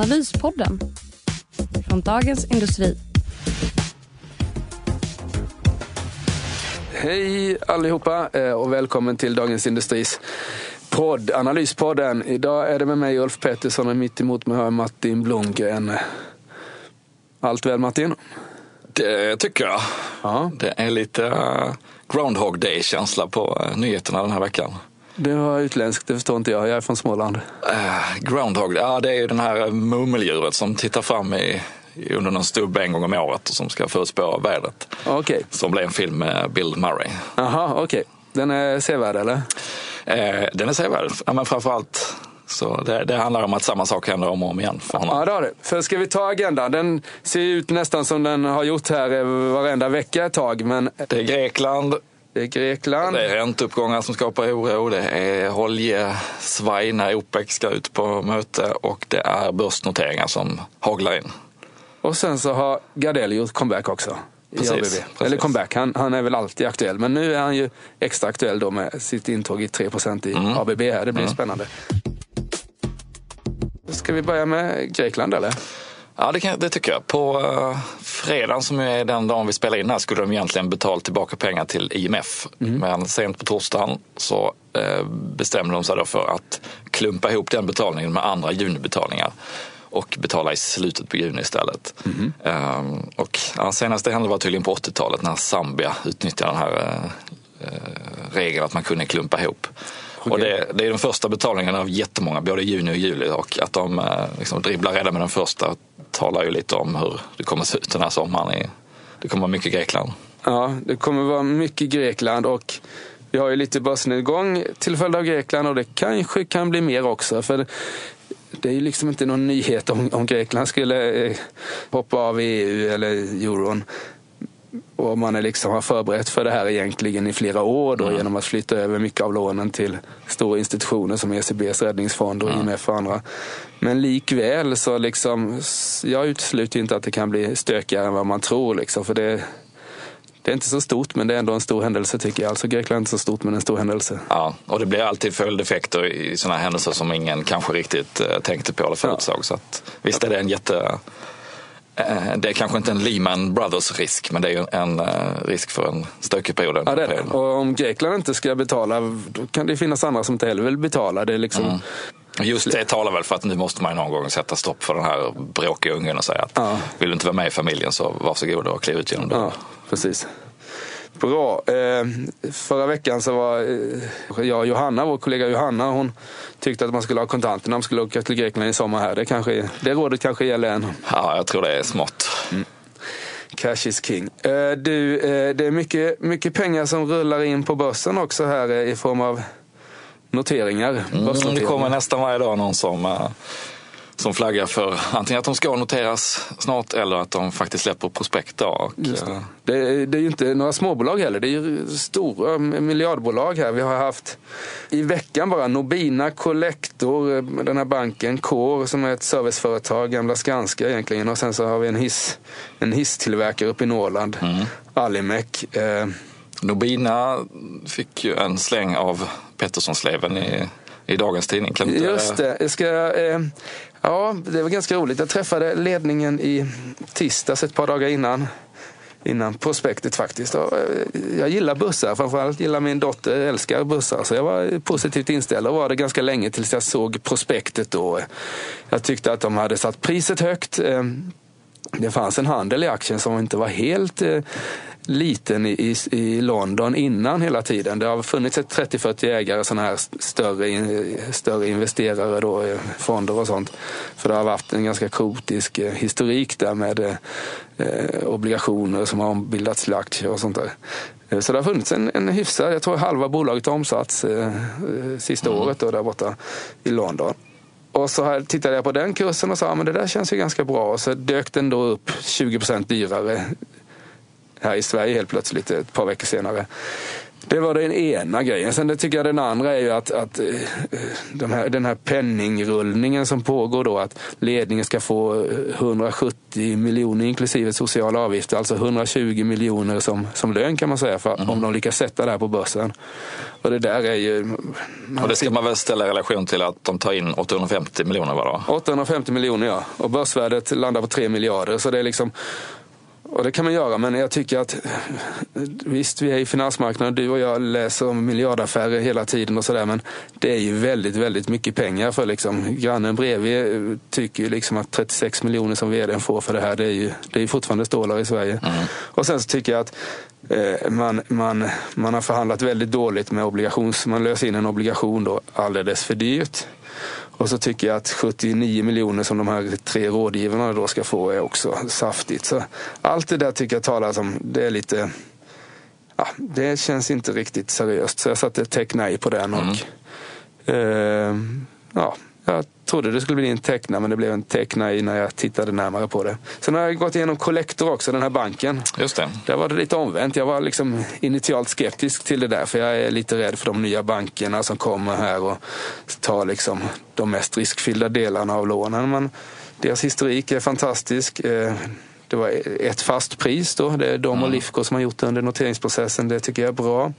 Analyspodden från Dagens Industri. Hej allihopa eh, och välkommen till Dagens Industris podd, Analyspodden. Idag är det med mig Ulf Pettersson och mitt emot mig har jag Martin Blomgren. Allt väl Martin? Det tycker jag. Ja. Det är lite uh, Groundhog Day-känsla på uh, nyheterna den här veckan. Det var utländskt, det förstår inte jag. Jag är från Småland. Uh, groundhog, ja det är ju den här murmeldjuret som tittar fram i, under någon stubb en gång om året och som ska förutspå vädret. Okay. Som blev en film med Bill Murray. Jaha, okej. Okay. Den är sevärd eller? Eh, den är sevärd, ja, men framförallt så det, det, handlar om att samma sak händer om och om igen för honom. Ja, det har det. För ska vi ta agendan? Den ser ut nästan som den har gjort här varenda vecka ett tag. Men... Det är Grekland. Det är Grekland. Det är ränteuppgångar som skapar oro. Det är oljesvaj när OPEC ska ut på möte och det är börsnoteringar som haglar in. Och sen så har Gardell gjort comeback också. Precis, precis. Eller comeback, han, han, är väl alltid aktuell. Men nu är han ju extra aktuell då med sitt intåg i 3% i mm. ABB här. Det blir mm. spännande. Ska vi börja med Grekland eller? Ja, det, kan, det tycker jag. På uh, fredagen som är den dagen vi spelar in här skulle de egentligen betala tillbaka pengar till IMF. Mm. Men sent på torsdagen så uh, bestämde de sig då för att klumpa ihop den betalningen med andra junibetalningar och betala i slutet på juni istället. Mm. Um, och ja, senaste hände var tydligen på 80-talet när Zambia utnyttjade den här uh, regeln att man kunde klumpa ihop. Okay. Och det, det, är den första betalningen av jättemånga, både juni och juli. Och att de uh, liksom dribblar redan med den första talar ju lite om hur det kommer se ut den här sommaren. I, det kommer vara mycket Grekland. Ja, det kommer vara mycket Grekland och vi har ju lite börsnedgång till följd av Grekland och det kanske kan bli mer också. För det är ju liksom inte någon nyhet om, om Grekland skulle eh, hoppa av EU eller euron. Och man är liksom har förberett för det här egentligen i flera år då, mm. genom att flytta över mycket av lånen till stora institutioner som ECBs räddningsfond och mm. IMF och andra. Men likväl så liksom, jag utesluter inte att det kan bli stökigare än vad man tror. Liksom, för det, det är inte så stort, men det är ändå en stor händelse tycker jag. Alltså Grekland är inte så stort, men en stor händelse. Ja, och det blir alltid följdeffekter i sådana händelser som ingen kanske riktigt eh, tänkte på eller förutsåg. Ja. Så att, visst är det en jätte... Eh, det är kanske inte en Lehman Brothers-risk, men det är en eh, risk för en stökig period. Ja, det det. Och om Grekland inte ska betala, då kan det finnas andra som inte heller vill betala. Det är liksom... Mm. Just det talar väl för att nu måste man någon gång sätta stopp för den här bråkiga ungen och säga att ja. vill du inte vara med i familjen så varsågod och kliv ut genom dörren. Ja, precis. Bra. Eh, förra veckan så var eh, jag och Johanna, vår kollega Johanna, hon tyckte att man skulle ha kontanter när man skulle åka till Grekland i sommar här. Det, kanske, det rådet kanske gäller än. Ja, jag tror det är smått. Mm. Cash is king. Eh, du, eh, det är mycket, mycket pengar som rullar in på börsen också här eh, i form av noteringar. Mm, det kommer nästan varje dag någon som uh, som flaggar för antingen att de ska noteras snart eller att de faktiskt släpper prospekt. Och, det. Det, är, det är ju inte några småbolag heller, det är ju stora miljardbolag här. Vi har haft i veckan bara Nobina Collector, den här banken, Core som är ett serviceföretag, gamla Skanska egentligen. Och sen så har vi en, hiss, en hisstillverkare uppe i Norrland, mm. Alimek. Eh. Nobina fick ju en släng av Petterssonsleven i i dagens tidning. Just det. Jag ska, eh, Ja, det var ganska roligt. Jag träffade ledningen i tisdags ett par dagar innan innan prospektet faktiskt. Eh, jag gillar bussar, framförallt gillar min dotter, älskar bussar. Så jag var positivt inställd och var det ganska länge tills jag såg prospektet då. Jag tyckte att de hade satt priset högt. Eh, det fanns en handel i aktien som inte var helt eh, liten i, i London innan hela tiden. Det har funnits ett 30-40 ägare, sådana här större, större investerare, då, eh, fonder och sånt. För det har varit en ganska kaotisk eh, historik där med eh, obligationer som har ombildats till aktier och sånt där. Eh, så det har funnits en, en hyfsad, jag tror halva bolaget har omsatts eh, sista mm. året då, där borta i London. och så tittade jag på den kursen och sa men det där känns ju ganska bra. Och så dök den då upp 20% dyrare här i Sverige helt plötsligt ett par veckor senare. Det var den ena grejen. Sen det tycker jag den andra är ju att, att eh, de här, den här penningrullningen som pågår då. Att ledningen ska få 170 miljoner inklusive sociala avgifter. Alltså 120 miljoner som, som lön kan man säga. För, mm. Om de lyckas sätta det här på börsen. Och det där är ju... Och det ska man väl ställa i relation till att de tar in 850 miljoner var det 850 miljoner ja. Och börsvärdet landar på 3 miljarder. Så det är liksom och det kan man göra, men jag tycker att visst, vi är i finansmarknaden. Du och jag läser om miljardaffärer hela tiden och sådär. Men det är ju väldigt, väldigt mycket pengar för liksom grannen bredvid tycker ju liksom att 36 miljoner som vd får för det här, det är ju, det är fortfarande stålar i Sverige. Mm. Och sen så tycker jag att eh, man, man, man har förhandlat väldigt dåligt med obligations... Man löser in en obligation då alldeles för dyrt. Och så tycker jag att 79 miljoner som de här tre rådgivarna då ska få är också saftigt. Så allt det där tycker jag talar som, det är lite, ja, det känns inte riktigt seriöst. Så jag satte ett nej på den och mm. eh, ja, jag trodde det skulle bli en teckna men det blev en teckna när jag tittade närmare på det. Sen har jag gått igenom Collector också, den här banken. Just det. Där var det lite omvänt. Jag var liksom initialt skeptisk till det där för jag är lite rädd för de nya bankerna som kommer här och tar liksom de mest riskfyllda delarna av lånen. Men deras historik är fantastisk. Eh, det var ett fast pris då. Det är de och mm. Lifco som har gjort det under noteringsprocessen. Det tycker jag är bra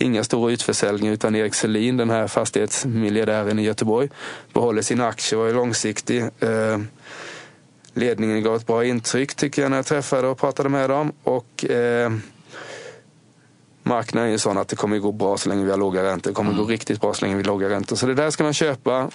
inga stora utförsäljningar utan Erik Selin, den här fastighetsmiljardären i Göteborg, behåller sina aktier och är långsiktig. Eh, ledningen gav ett bra intryck tycker jag när jag träffade och pratade med dem. Och, eh, marknaden är ju sån att det kommer gå bra så länge vi har låga räntor. Det kommer mm. gå riktigt bra så länge vi har låga räntor. Så det där ska man köpa.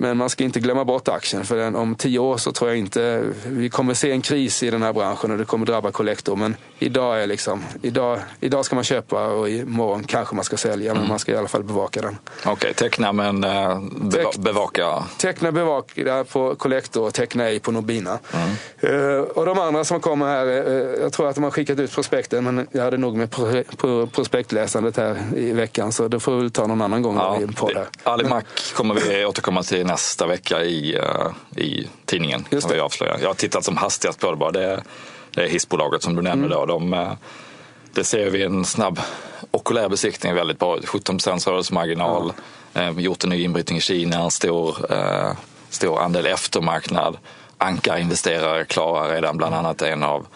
Men man ska inte glömma bort aktien för den, om tio år så tror jag inte vi kommer se en kris i den här branschen och det kommer drabba Collector. Men idag är liksom, idag, idag ska man köpa och imorgon kanske man ska sälja men mm. man ska i alla fall bevaka den. Okej, okay, teckna men eh, beva bevaka? Teckna, bevaka på Collector och teckna ej på Nobina. Mm. Uh, och de andra som kommer här, uh, jag tror att de har skickat ut prospekten men jag hade nog med pro, pro, prospektläsandet här i veckan så det får vi ta någon annan gång. Ja, på det. Alimak kommer vi återkomma till nästa vecka i, uh, i tidningen. Just det. Avslöjar. Jag har tittat som hastigast på det bara. Det, det är hissbolaget som du nämner mm. då. De, uh, det ser vi en snabb okulär besiktning väldigt bra 17 rörelsemarginal. Mm. gjort en ny inbrytning i Kina, en stor, stor andel eftermarknad. Ankarinvesterare klarar redan bland annat en av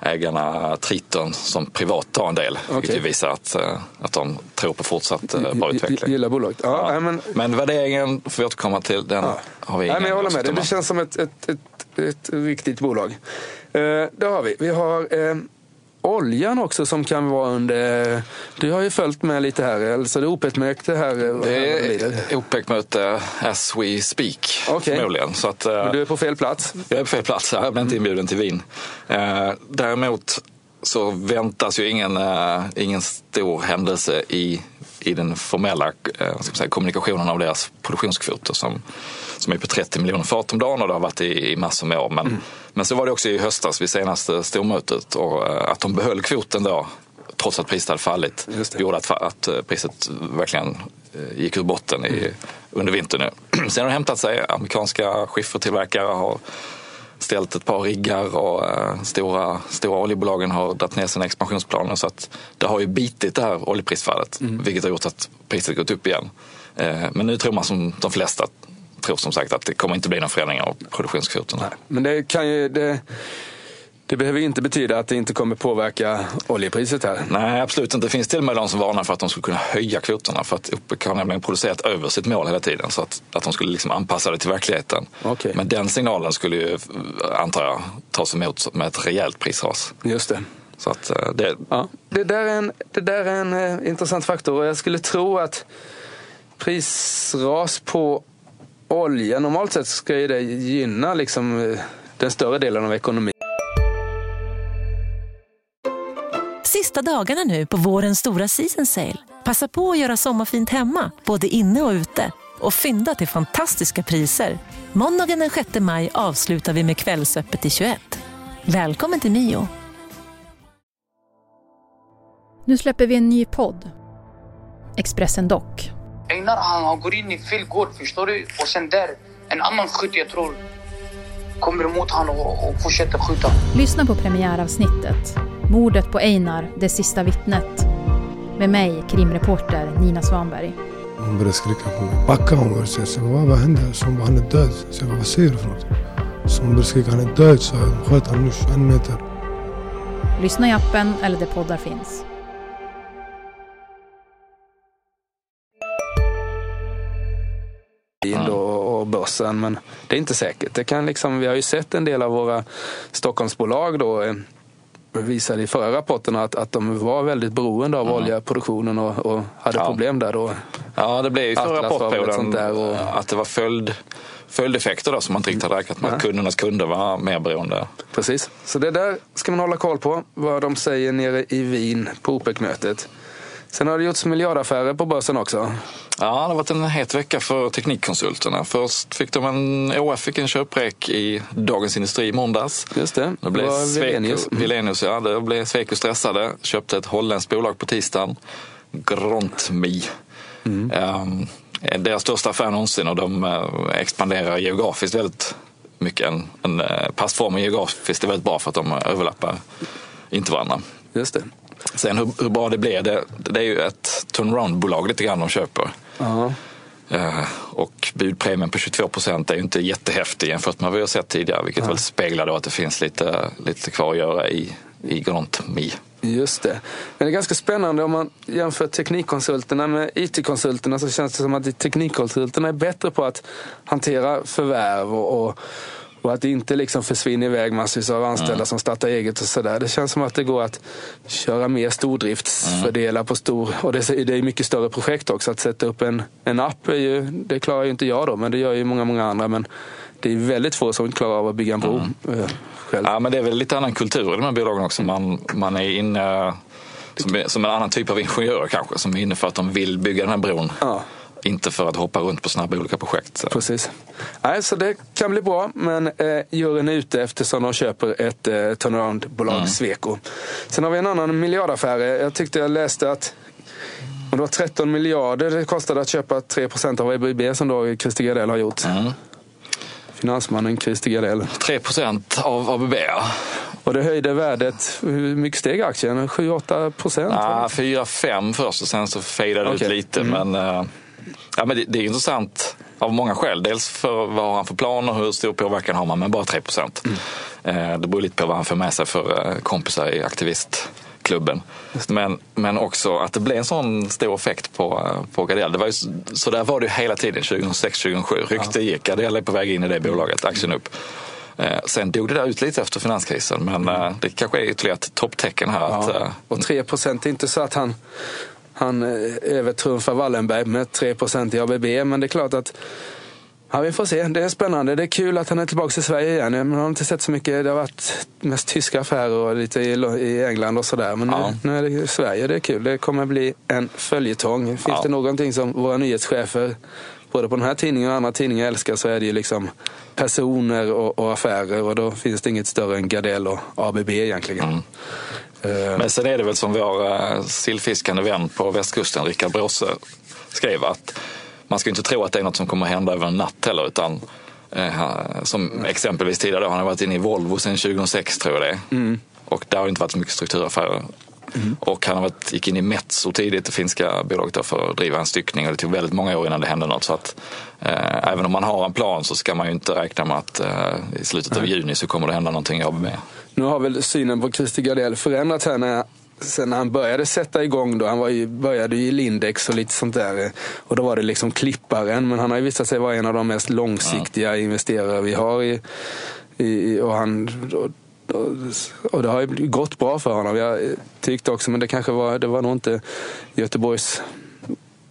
ägarna Triton som privat tar en del. Okay. Vilket visar att, eh, att de tror på fortsatt eh, bra utveckling. Gillar bolaget. Ja, ja. Men... men värderingen får vi återkomma till. Den ja. har vi ingen men Jag håller med. Det känns som ett, ett, ett, ett riktigt bolag. Eh, det har vi. Vi har eh, oljan också som kan vara under... Du har ju följt med lite här, alltså det är OPEC-möte här. Det är OPEC-möte as we speak okay. förmodligen. Så att, Men du är på fel plats? Jag är på fel plats, jag blev inte inbjuden till Wien. Eh, däremot så väntas ju ingen, eh, ingen stor händelse i, i den formella eh, säga, kommunikationen av deras produktionskvoter som, som är på 30 miljoner fat om dagen och det har varit i, i massor med år. Men, mm. men så var det också i höstas vid senaste stormötet och eh, att de behöll kvoten då trots att priset hade fallit gjorde att, att priset verkligen gick ur botten i, mm. under vintern nu. Sen har det hämtat sig. Amerikanska skiffertillverkare har ställt ett par riggar och eh, stora, stora oljebolagen har dragit ner sina expansionsplaner. Så att det har ju bitit det här oljeprisfallet, mm. vilket har gjort att priset gått upp igen. Eh, men nu tror man som de flesta tror som sagt att det kommer inte bli någon förändring av produktionskvoterna. Men det kan ju... Det det behöver inte betyda att det inte kommer påverka oljepriset här. Nej, absolut inte. Det finns till och med de som varnar för att de skulle kunna höja kvoterna för att OPEC har nämligen producerat över sitt mål hela tiden så att, att de skulle liksom anpassa det till verkligheten. Okay. Men den signalen skulle ju, antar jag, tas emot med ett rejält prisras. Just det. Så att eh, det... Ja, det, där är en, det där är en eh, intressant faktor och jag skulle tro att prisras på olja, normalt sett ska ju det gynna liksom eh, den större delen av ekonomin. Sista dagarna nu på vårens stora season sale. Passa på att göra sommarfint hemma, både inne och ute. Och fynda till fantastiska priser. Måndagen den 6 maj avslutar vi med Kvällsöppet i 21. Välkommen till Mio. Nu släpper vi en ny podd. Expressen Dock. Einar han, går in i fel gård, förstår du? Och sen där, en annan skytt jag tror kommer emot honom och, och fortsätter skjuta. Lyssna på premiäravsnittet Mordet på Einar, det sista vittnet. Med mig, krimreporter Nina Svanberg. Hon började skrika på mig. Backa hon började säga. Så vad, vad händer? Så hon bara, han är död. Så jag bara, vad säger du för något? Så hon började skrika, han är död. Så jag sköt honom nu en meter. Lyssna i appen eller där poddar finns. Och, och börsen. Men det är inte säkert. Det kan liksom, vi har ju sett en del av våra Stockholmsbolag då eh, visade i förra rapporten att, att de var väldigt beroende av oljeproduktionen och, och hade Ja. problem där då. Ja, det blev ju förra rapportperioden och- att det var följd, följdeffekter då, som man inte riktigt hade räknat med. Att kundernas kunder var mer beroende. Precis. Så det där ska man hålla koll på, vad de säger nere i Wien på OPEC-mötet. Sen har det gjorts miljardaffärer på börsen också. Ja, det har varit en het vecka för teknikkonsulterna. Först fick de en, OF fick en köprek i Dagens Industri i måndags. Just det, Det blev var Sweco, Wellenius. Mm. Ja. Det blev Sweco stressade. Köpte ett holländskt bolag på tisdagen. Grontmi. Mm. Um, deras största affär någonsin och de eh, expanderar geografiskt väldigt mycket. En, en uh, passform geografiskt är väldigt bra för att de överlappar inte varandra. Just det. Sen hur, hur bra det blir, det, det är ju ett turnaround-bolag lite grann de köper. Ja. Eh, Och budpremien på 22 procent är ju inte jättehäftig jämfört med vad vi har sett tidigare. Vilket väl speglar då att det finns lite, lite kvar att göra i, i Grand Mi. Just det. Men det är ganska spännande om man jämför teknikkonsulterna med IT-konsulterna så känns det som att teknikkonsulterna är bättre på att hantera förvärv och, och, och att det inte liksom försvinner iväg massvis av anställda som startar eget och sådär. Det känns som att det går att köra mer stordriftsfördelar på stor... Och det är, det är mycket större projekt också. Att sätta upp en, en app, är ju, det klarar ju inte jag då, men det gör ju många, många andra. Men det är väldigt få som klarar av att bygga en bro eh, själv. Ja, men det är väl lite annan kultur i de här bolagen också. Man, man är inne som, som en annan typ av ingenjörer kanske. Som är inne för att de vill bygga den här bron. Ja. Inte för att hoppa runt på snabba olika projekt. Så. Precis. Nej, så det kan bli bra, men eh, juryn är ute eftersom de köper ett eh, turnaround-bolag, Sweco. Sen har vi en annan miljardaffär. Jag tyckte jag läste att om det var 13 miljarder det kostade att köpa 3% av EBB som då Christer Gardell har gjort. Finansmannen Christer Gardell. 3 procent av ABB. ja. Och det höjde värdet, hur mycket steg aktien? 7-8 procent? Ja, 4-5 först och sen så fejdade det Okej. ut lite. Men, eh, ja, men det, det är intressant av många skäl. Dels för vad har han för planer, hur stor påverkan har man, men bara 3 procent. Eh, det beror lite på vad han får med sig för eh, kompisar i aktivistklubben. Men, men också att det blev en sån stor effekt på, eh, på Gardell. Det var ju, så- där var det ju hela tiden, 2006-2007. Rykte gick, Gardell är på väg in i det bolaget, aktien upp. Sen dog det där ut lite efter finanskrisen, men eh, det kanske är ytterligare ett topptecken här. Att, Ja. Och 3 procent är inte så att han, han eh, övertrumfar Wallenberg med 3 procent i ABB. Men det är klart att Ja, vi får se. Det är spännande. Det är kul att han är tillbaka i Sverige igen. Man har inte sett så mycket. Det har varit mest tyska affärer och lite i, England och sådär. Men Ja. nu, nu är det Sverige. Det är kul. Det kommer bli en följetong. Finns Ja. det någonting som våra nyhetschefer, både på den här tidningen och andra tidningar älskar så är det ju liksom personer och, och affärer. Och då finns det inget större än Gardell och ABB egentligen. Mm. Eh, Men sen är det väl som vår uh, sillfiskande vän på västkusten, Rickard Bråse, skrev att man ska inte tro att det är något som kommer hända över en natt heller. Utan, eh, som exempelvis tidigare, då, han har varit inne i Volvo sedan 2006 tror jag det är. Och där har inte varit så mycket strukturaffärer. Och han har varit, gick in i Metso tidigt, det finska bolaget, för att driva en styckning. Och det tog väldigt många år innan det hände något. Så att, eh, även om man har en plan så ska man ju inte räkna med att eh, i slutet av juni så kommer det hända någonting i ABB. Nu har väl synen på Christer Gardell förändrats här när, sen när han började sätta igång. Då. Han var ju, började i Lindex och lite sånt där. Och då var det liksom klipparen. Men han har ju visat sig vara en av de mest långsiktiga investerare vi har. I, i, och, han, och, och det har ju gått bra för honom. Jag tyckte också, men det kanske var, det var nog inte Göteborgs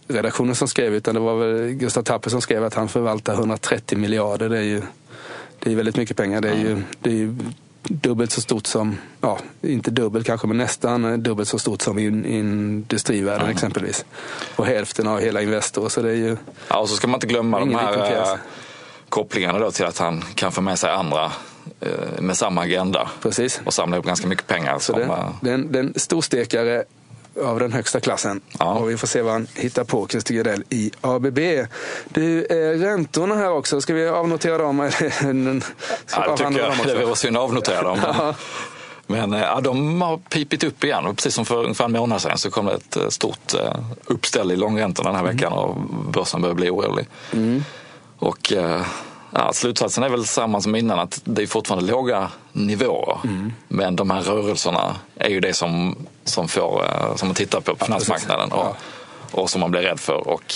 redaktionen som skrev utan det var väl Gustav Tapper som skrev att han förvaltar 130 miljarder. Det är ju det är väldigt mycket pengar. Det är ju, det är ju dubbelt så stort som, ja, inte dubbelt kanske, men nästan dubbelt så stort som i industrivärlden exempelvis. Och hälften av hela Investor. Så det är ju, Ja, och så ska man inte glömma de här eh, kopplingarna då till att han kan få med sig andra eh, med samma agenda precis. och samla ihop ganska mycket pengar. Så Som, eh, det, är en, det är en storstekare av den högsta klassen. Ja. Och vi får se vad han hittar på, Christer Gardell i ABB. Du, eh, räntorna här också, ska vi avnotera dem? Eller, ska Ja, det tycker jag. Det vore synd att avnotera dem. Ja. Men eh, ja, de har pipit upp igen och precis som för ungefär en månad sedan så kom det ett eh, stort eh, uppställ i långräntorna den här veckan och börsen börjar bli orolig. Och eh, ja, slutsatsen är väl samma som innan att det är fortfarande låga nivåer. Men de här rörelserna är ju det som, som, får, eh, som man tittar på på finansmarknaden och, och som man blir rädd för. Och,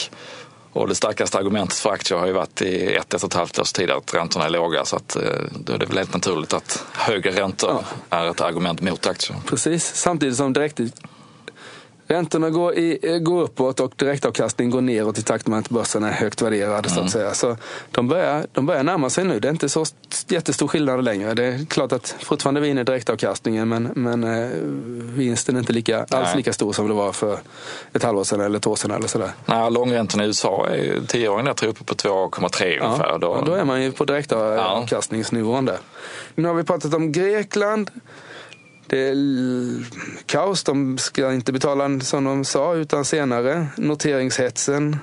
och det starkaste argumentet för aktier har ju varit i ett, ett och ett halvt års tid att räntorna är låga. Så att, eh, då är det väl helt naturligt att högre räntor är ett argument mot aktier. Precis, samtidigt som direkt Räntorna går, i, eh, går uppåt och direktavkastningen går neråt i takt med att börsen är högt värderad. Så att säga. Så de, börjar, de börjar närma sig nu. Det är inte så jättestor skillnad längre. Det är klart att fortfarande vinner direktavkastningen men, men eh, vinsten är inte lika, alls lika stor som det var för ett halvår sedan eller ett år sedan. Eller sådär. Nej, långräntorna i USA är tioåringen jag tror uppe på 2,3 ungefär. Ja, Då, ja, då är man ju på direktavkastningsnivån där. Nu har vi pratat om Grekland. Det är kaos. De ska inte betala som de sa utan senare. Noteringshetsen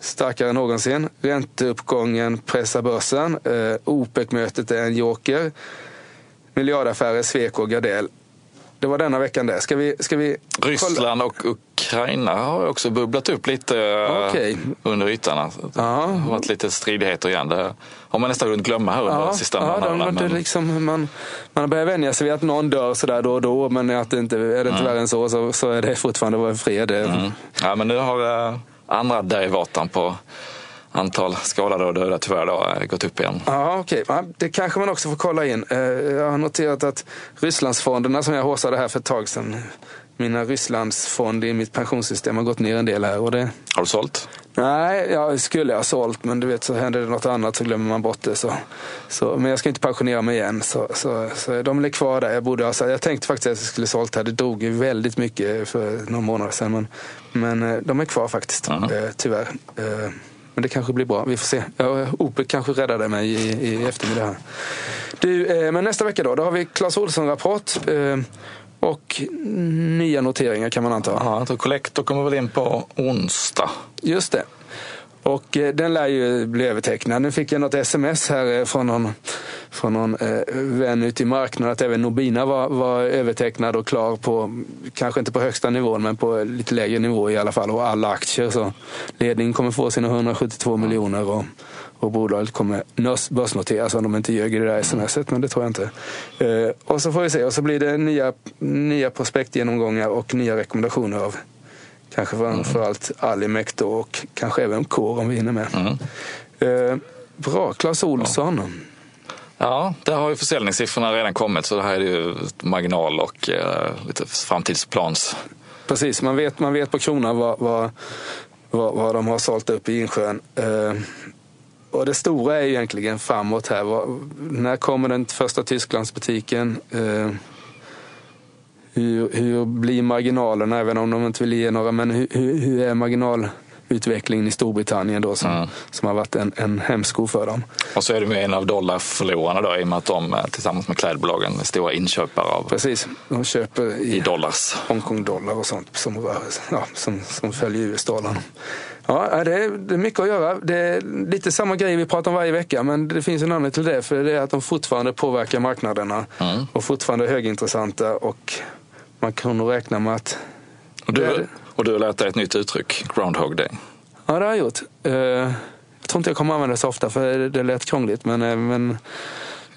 starkare än någonsin. Ränteuppgången pressar börsen. Eh, OPEC-mötet är en joker. Miljardaffärer, Sweco och Gardell. Det var denna veckan där. Ska vi, ska vi Ryssland och Ukraina har också bubblat upp lite eh, Okej. under ytan. Alltså, Det Ja. har varit lite stridigheter igen. Det har man nästan hunnit glömma här under de sista ja, de, månaderna. det men- liksom, man, man har börjat vänja sig vid att någon dör sådär då och då, men att det inte, är det inte värre än så, så, så är det fortfarande fred. Mm. Ja, men nu har eh, andra derivaten på antal skadade och döda tyvärr då, eh, gått upp igen. Ja, okej. Ja, Det kanske man också får kolla in. Eh, Jag har noterat att Rysslandsfonderna som jag håsade här för ett tag sedan, mina Rysslandsfonder i mitt pensionssystem har gått ner en del här. Och det, Har du sålt? nej, jag skulle ha sålt, men du vet så händer det något annat så glömmer man bort det. Så, så, men jag ska inte pensionera mig igen, så, så, så de är kvar där. Jag, borde ha, jag tänkte faktiskt att jag skulle sålt här. Det dog ju väldigt mycket för några månader sedan, men, men eh, de är kvar faktiskt, Mhm. eh, tyvärr. Men det kanske blir bra, vi får se. Ja, Opel kanske räddade mig i, i eftermiddag. här. Du, eh, men nästa vecka då, då har vi Clas Ohlson-rapport. Eh, och nya noteringar kan man anta. Ja, jag tror Collector kommer väl in på onsdag. Just det. Och eh, den lär ju bli övertecknad. Nu fick jag något sms här eh, från någon, från någon eh, vän ute i marknaden att även Nobina var, var övertecknad och klar på, kanske inte på högsta nivån, men på lite lägre nivå i alla fall. Och alla aktier. Så ledningen kommer få sina 172 miljoner och, och bolaget kommer börsnoteras om de inte ljög i det där smset, men det tror jag inte. Eh, och så får vi se. Och så blir det nya, nya prospektgenomgångar och nya rekommendationer av Kanske framförallt Alimek då och kanske även Core om vi hinner med. Eh, bra, Clas Olsson. Ja, där har ju försäljningssiffrorna redan kommit så det här är ju marginal och eh, lite framtidsplans. Precis, man vet, man vet på kronan vad, vad, vad, vad de har sålt upp i Insjön. Eh, och det stora är egentligen framåt här. När kommer den första Tysklandsbutiken? Eh, hur, hur blir marginalerna, även om de inte vill ge några, men hur, hur, hur är marginalutvecklingen i Storbritannien då som, Mm. som har varit en, en hämsko för dem? Och så är det ju en av dollarförlorarna då i och med att de eh, tillsammans med klädbolagen är stora inköpare av Precis, de köper i i dollars. Hongkong-dollar och sånt som, ja, som, som följer US-dollarn. Ja, det är, det är mycket att göra. Det är lite samma grej vi pratar om varje vecka, men det finns en anledning till det. För det är att de fortfarande påverkar marknaderna Mm. och fortfarande är högintressanta. Och man nog räkna med att... Och du, och du har lärt dig ett nytt uttryck, Groundhog Day. Ja, det har jag gjort. Eh, jag tror inte jag kommer använda det så ofta, för det lät krångligt. Men, eh, men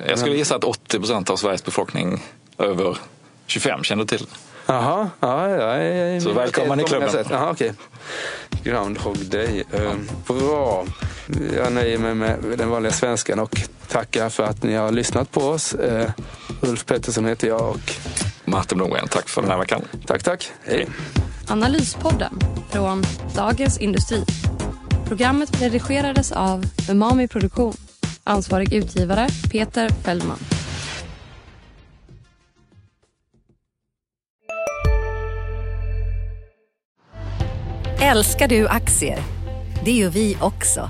Jag skulle gissa att 80 procent av Sveriges befolkning över 25 känner till. Jaha, ja, ja, ja, Så välkommen i klubben. Jaha, okej. Groundhog Day. Eh, bra. Jag nöjer mig med den vanliga svenskan och tackar för att ni har lyssnat på oss. Ulf Pettersson heter jag och Martin Blomgren, tack för den här veckan. tack, tack. Hej. Analyspodden från Dagens Industri. Programmet redigerades av Umami Produktion. Ansvarig utgivare Peter Fellman. Älskar du aktier? Det gör vi också.